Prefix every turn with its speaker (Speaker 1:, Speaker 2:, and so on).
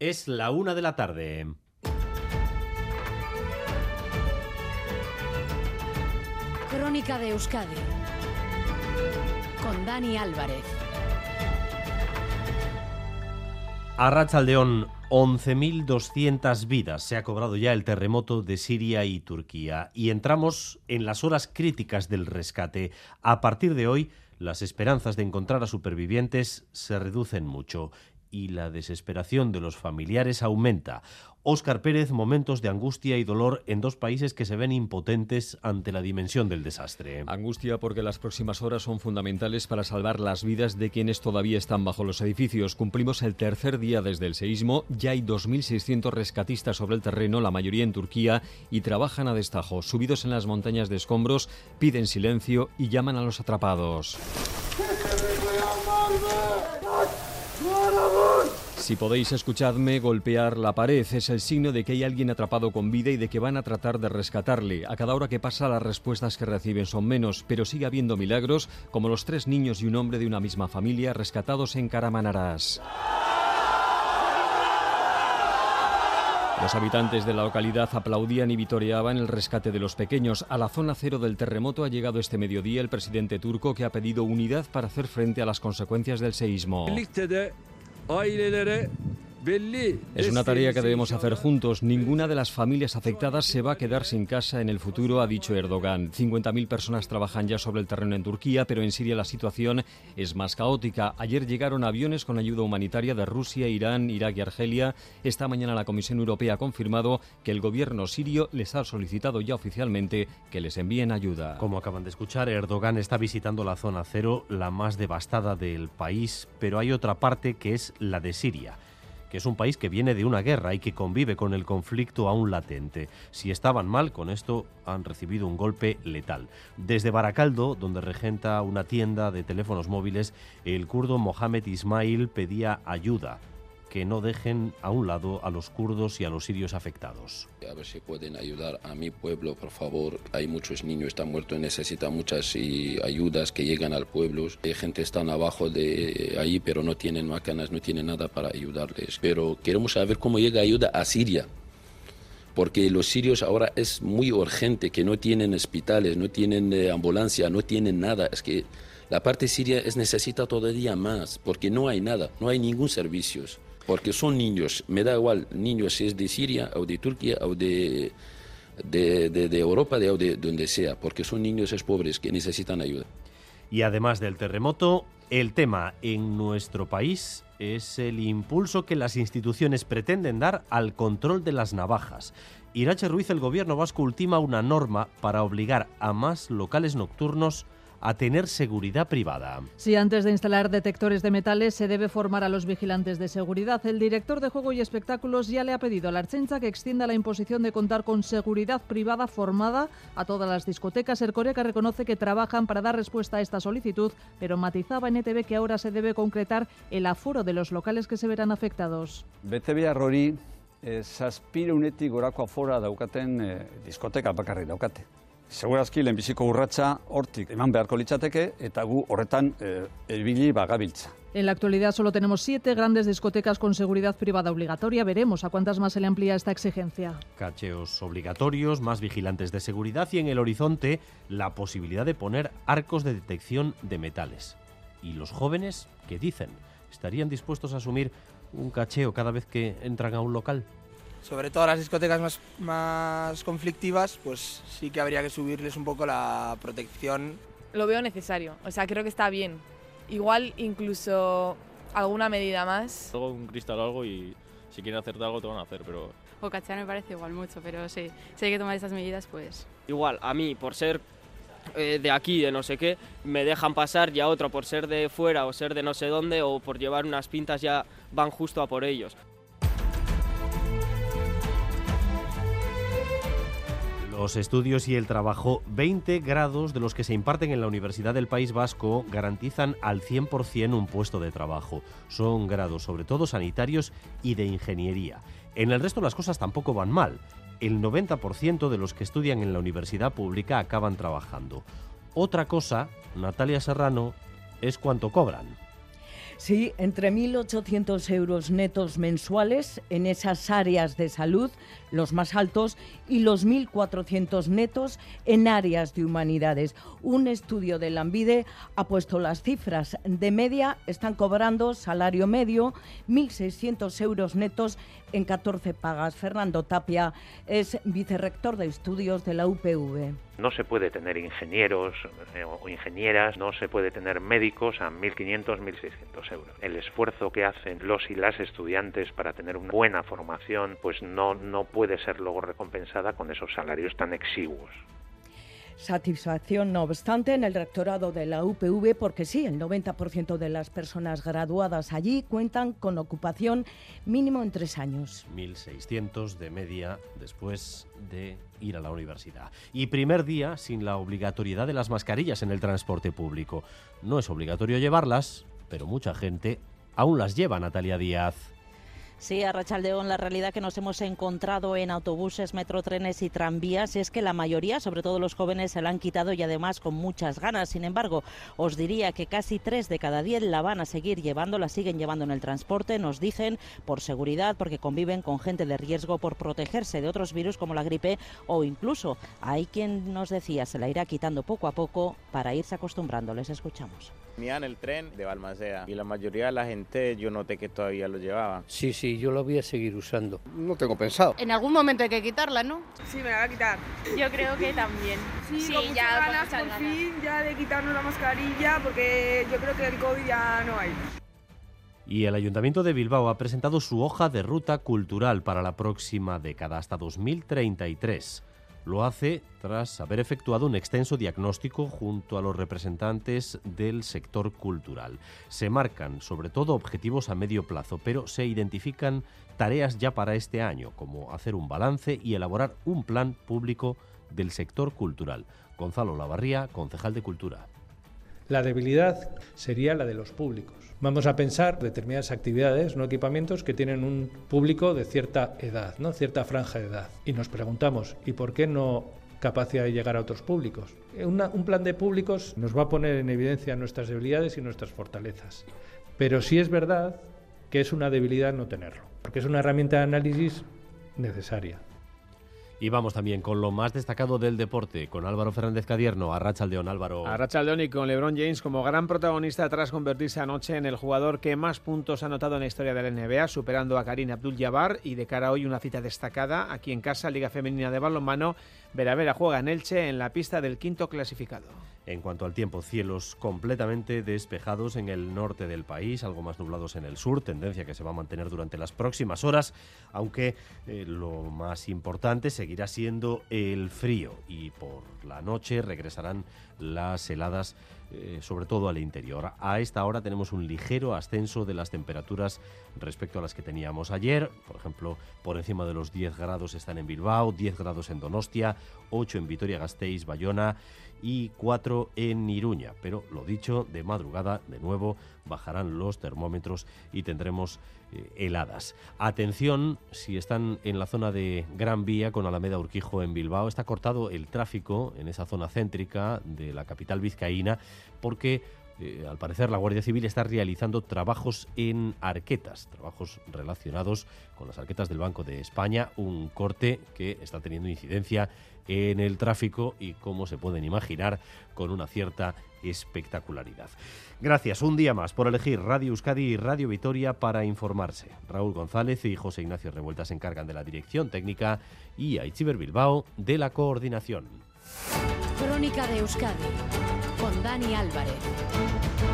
Speaker 1: Es la una de la tarde.
Speaker 2: Crónica de Euskadi con Dani Álvarez.
Speaker 1: Arrachaldeón, 11.200 vidas se ha cobrado ya el terremoto de Siria y Turquía y entramos en las horas críticas del rescate. A partir de hoy, las esperanzas de encontrar a supervivientes se reducen mucho y la desesperación de los familiares aumenta. Óscar Pérez, momentos de angustia y dolor en dos países que se ven impotentes ante la dimensión del desastre.
Speaker 3: Angustia porque las próximas horas son fundamentales para salvar las vidas de quienes todavía están bajo los edificios. Cumplimos el tercer día desde el seísmo, ya hay 2.600 rescatistas sobre el terreno, la mayoría en Turquía, y trabajan a destajo. Subidos en las montañas de escombros, piden silencio y llaman a los atrapados. Si podéis escuchadme, golpear la pared es el signo de que hay alguien atrapado con vida y de que van a tratar de rescatarle. A cada hora que pasa las respuestas que reciben son menos, pero sigue habiendo milagros, como los tres niños y un hombre de una misma familia rescatados en Caramanarás. Los habitantes de la localidad aplaudían y vitoreaban el rescate de los pequeños. A la zona cero del terremoto ha llegado este mediodía el presidente turco que ha pedido unidad para hacer frente a las consecuencias del seísmo. Es una tarea que debemos hacer juntos. Ninguna de las familias afectadas se va a quedar sin casa en el futuro, ha dicho Erdogan. 50.000 personas trabajan ya sobre el terreno en Turquía, pero en Siria la situación es más caótica. Ayer llegaron aviones con ayuda humanitaria de Rusia, Irán, Irak y Argelia. Esta mañana la Comisión Europea ha confirmado que el gobierno sirio les ha solicitado ya oficialmente que les envíen ayuda.
Speaker 1: Como acaban de escuchar, Erdogan está visitando la zona cero, la más devastada del país, pero hay otra parte que es la de Siria que es un país que viene de una guerra y que convive con el conflicto aún latente. Si estaban mal con esto, han recibido un golpe letal. Desde Baracaldo, donde regenta una tienda de teléfonos móviles, el kurdo Mohamed Ismail pedía ayuda que no dejen a un lado a los kurdos y a los sirios afectados.
Speaker 4: A ver si pueden ayudar a mi pueblo, por favor. Hay muchos niños están muertos, necesitan muchas ayudas que llegan al pueblo. Hay gente están abajo de ahí, pero no tienen máquinas, no tienen nada para ayudarles. Pero queremos saber cómo llega ayuda a Siria porque los sirios ahora es muy urgente, que no tienen hospitales, no tienen eh, ambulancia, no tienen nada. Es que la parte siria es necesita todavía más, porque no hay nada, no hay ningún servicio porque son niños, me da igual, niños si es de Siria o de Turquía o de, de, Europa o de donde sea, porque son niños es pobres que necesitan ayuda.
Speaker 1: Y además del terremoto, el tema en nuestro país es el impulso que las instituciones pretenden dar al control de las navajas. Irache Ruiz, el gobierno vasco ultima una norma para obligar a más locales nocturnos a tener seguridad privada.
Speaker 5: Si antes de instalar detectores de metales se debe formar a los vigilantes de seguridad, el director de Juego y Espectáculos ya le ha pedido a la Archencha que extienda la imposición de contar con seguridad privada formada a todas las discotecas. El Coreca reconoce que trabajan para dar respuesta a esta solicitud, pero matizaba en ETV que ahora se debe concretar el aforo de los locales que se verán afectados.
Speaker 6: hori eh, unetik gorako afora daukaten eh, diskoteka bakarri daukate. Segurazki lehenbiziko urratsa hortik eman beharko litzateke eta gu horretan e, bagabiltza.
Speaker 5: En la actualidad solo tenemos siete grandes discotecas con seguridad privada obligatoria. Veremos a cuántas más se le amplía esta exigencia.
Speaker 1: Cacheos obligatorios, más vigilantes de seguridad y en el horizonte la posibilidad de poner arcos de detección de metales. ¿Y los jóvenes qué dicen? ¿Estarían dispuestos a asumir un cacheo cada vez que entran a un local?
Speaker 7: Sobre todo las discotecas más, más conflictivas, pues sí que habría que subirles un poco la protección.
Speaker 8: Lo veo necesario, o sea, creo que está bien. Igual incluso alguna medida más.
Speaker 9: Algo, un cristal o algo y si quieren hacerte algo te van a hacer, pero...
Speaker 10: O cachar me parece igual mucho, pero sí, si hay que tomar estas medidas, pues...
Speaker 11: Igual, a mí, por ser eh, de aquí, de no sé qué, me dejan pasar y a otro por ser de fuera o ser de no sé dónde o por llevar unas pintas ya van justo a por ellos.
Speaker 1: Los estudios y el trabajo, 20 grados de los que se imparten en la Universidad del País Vasco garantizan al 100% un puesto de trabajo. Son grados sobre todo sanitarios y de ingeniería. En el resto las cosas tampoco van mal. El 90% de los que estudian en la universidad pública acaban trabajando. Otra cosa, Natalia Serrano, es cuánto cobran.
Speaker 12: Sí, entre 1.800 euros netos mensuales en esas áreas de salud, los más altos, y los 1.400 netos en áreas de humanidades. Un estudio de Lambide ha puesto las cifras. De media están cobrando salario medio 1.600 euros netos en 14 pagas. Fernando Tapia es vicerrector de estudios de la UPV.
Speaker 13: No se puede tener ingenieros eh, o ingenieras, no se puede tener médicos a 1.500, 1.600 euros. El esfuerzo que hacen los y las estudiantes para tener una buena formación, pues no, no puede ser luego recompensada con esos salarios tan exiguos.
Speaker 12: Satisfacción, no obstante, en el rectorado de la UPV, porque sí, el 90% de las personas graduadas allí cuentan con ocupación mínimo en tres años.
Speaker 1: 1.600 de media después de ir a la universidad. Y primer día sin la obligatoriedad de las mascarillas en el transporte público. No es obligatorio llevarlas, pero mucha gente aún las lleva, Natalia Díaz.
Speaker 14: Sí, a Rachaldeón, la realidad que nos hemos encontrado en autobuses, metrotrenes y tranvías es que la mayoría, sobre todo los jóvenes, se la han quitado y además con muchas ganas. Sin embargo, os diría que casi tres de cada diez la van a seguir llevando, la siguen llevando en el transporte, nos dicen, por seguridad, porque conviven con gente de riesgo, por protegerse de otros virus como la gripe o incluso hay quien nos decía se la irá quitando poco a poco para irse acostumbrando. Les escuchamos.
Speaker 15: Venía en el tren de Balmasea y la mayoría de la gente yo noté que todavía lo llevaba.
Speaker 16: Sí, sí, yo lo voy a seguir usando.
Speaker 17: No tengo pensado.
Speaker 18: En algún momento hay que quitarla, ¿no?
Speaker 19: Sí, me la voy a quitar.
Speaker 20: Yo creo que también.
Speaker 19: Sí, sí con ya ganas por ganas. fin ya de quitarnos la mascarilla porque yo creo que el COVID ya no hay.
Speaker 1: Y el Ayuntamiento de Bilbao ha presentado su hoja de ruta cultural para la próxima década, hasta 2033. Lo hace tras haber efectuado un extenso diagnóstico junto a los representantes del sector cultural. Se marcan sobre todo objetivos a medio plazo, pero se identifican tareas ya para este año, como hacer un balance y elaborar un plan público del sector cultural. Gonzalo Lavarría, concejal de Cultura.
Speaker 21: La debilidad sería la de los públicos. Vamos a pensar determinadas actividades, no equipamientos, que tienen un público de cierta edad, ¿no? cierta franja de edad. Y nos preguntamos, ¿y por qué no capacidad de llegar a otros públicos? un plan de públicos nos va a poner en evidencia nuestras debilidades y nuestras fortalezas. Pero sí es verdad que es una debilidad no tenerlo, porque es una herramienta de análisis necesaria.
Speaker 1: Y vamos también con lo más destacado del deporte, con Álvaro Fernández Cadierno, a Rachaldeón Álvaro.
Speaker 22: A Rachaldeón y con LeBron James como gran protagonista tras convertirse anoche en el jugador que más puntos ha anotado en la historia de la NBA, superando a Karim Abdul-Jabbar y de cara a hoy una cita destacada aquí en casa, Liga Femenina de Balonmano, Vera juega en Elche en la pista del quinto clasificado.
Speaker 1: En cuanto al tiempo, cielos completamente despejados en el norte del país, algo más nublados en el sur, tendencia que se va a mantener durante las próximas horas, aunque eh, lo más importante seguirá siendo el frío y por la noche regresarán las heladas eh, sobre todo al interior. A esta hora tenemos un ligero ascenso de las temperaturas respecto a las que teníamos ayer. Por ejemplo, por encima de los 10 grados están en Bilbao, 10 grados en Donostia, 8 en Vitoria-Gasteiz, Bayona y 4 en Iruña. Pero lo dicho, de madrugada, de nuevo, bajarán los termómetros y tendremos eh, heladas. Atención, si están en la zona de Gran Vía con Alameda Urquijo en Bilbao, está cortado el tráfico en esa zona céntrica de la capital vizcaína porque eh, al parecer la Guardia Civil está realizando trabajos en arquetas, trabajos relacionados con las arquetas del Banco de España, un corte que está teniendo incidencia en el tráfico y, como se pueden imaginar, con una cierta espectacularidad. Gracias un día más por elegir Radio Euskadi y Radio Vitoria para informarse. Raúl González y José Ignacio Revuelta se encargan de la dirección técnica y Aichiber Bilbao de la coordinación.
Speaker 2: Crónica de Euskadi Dani Álvarez.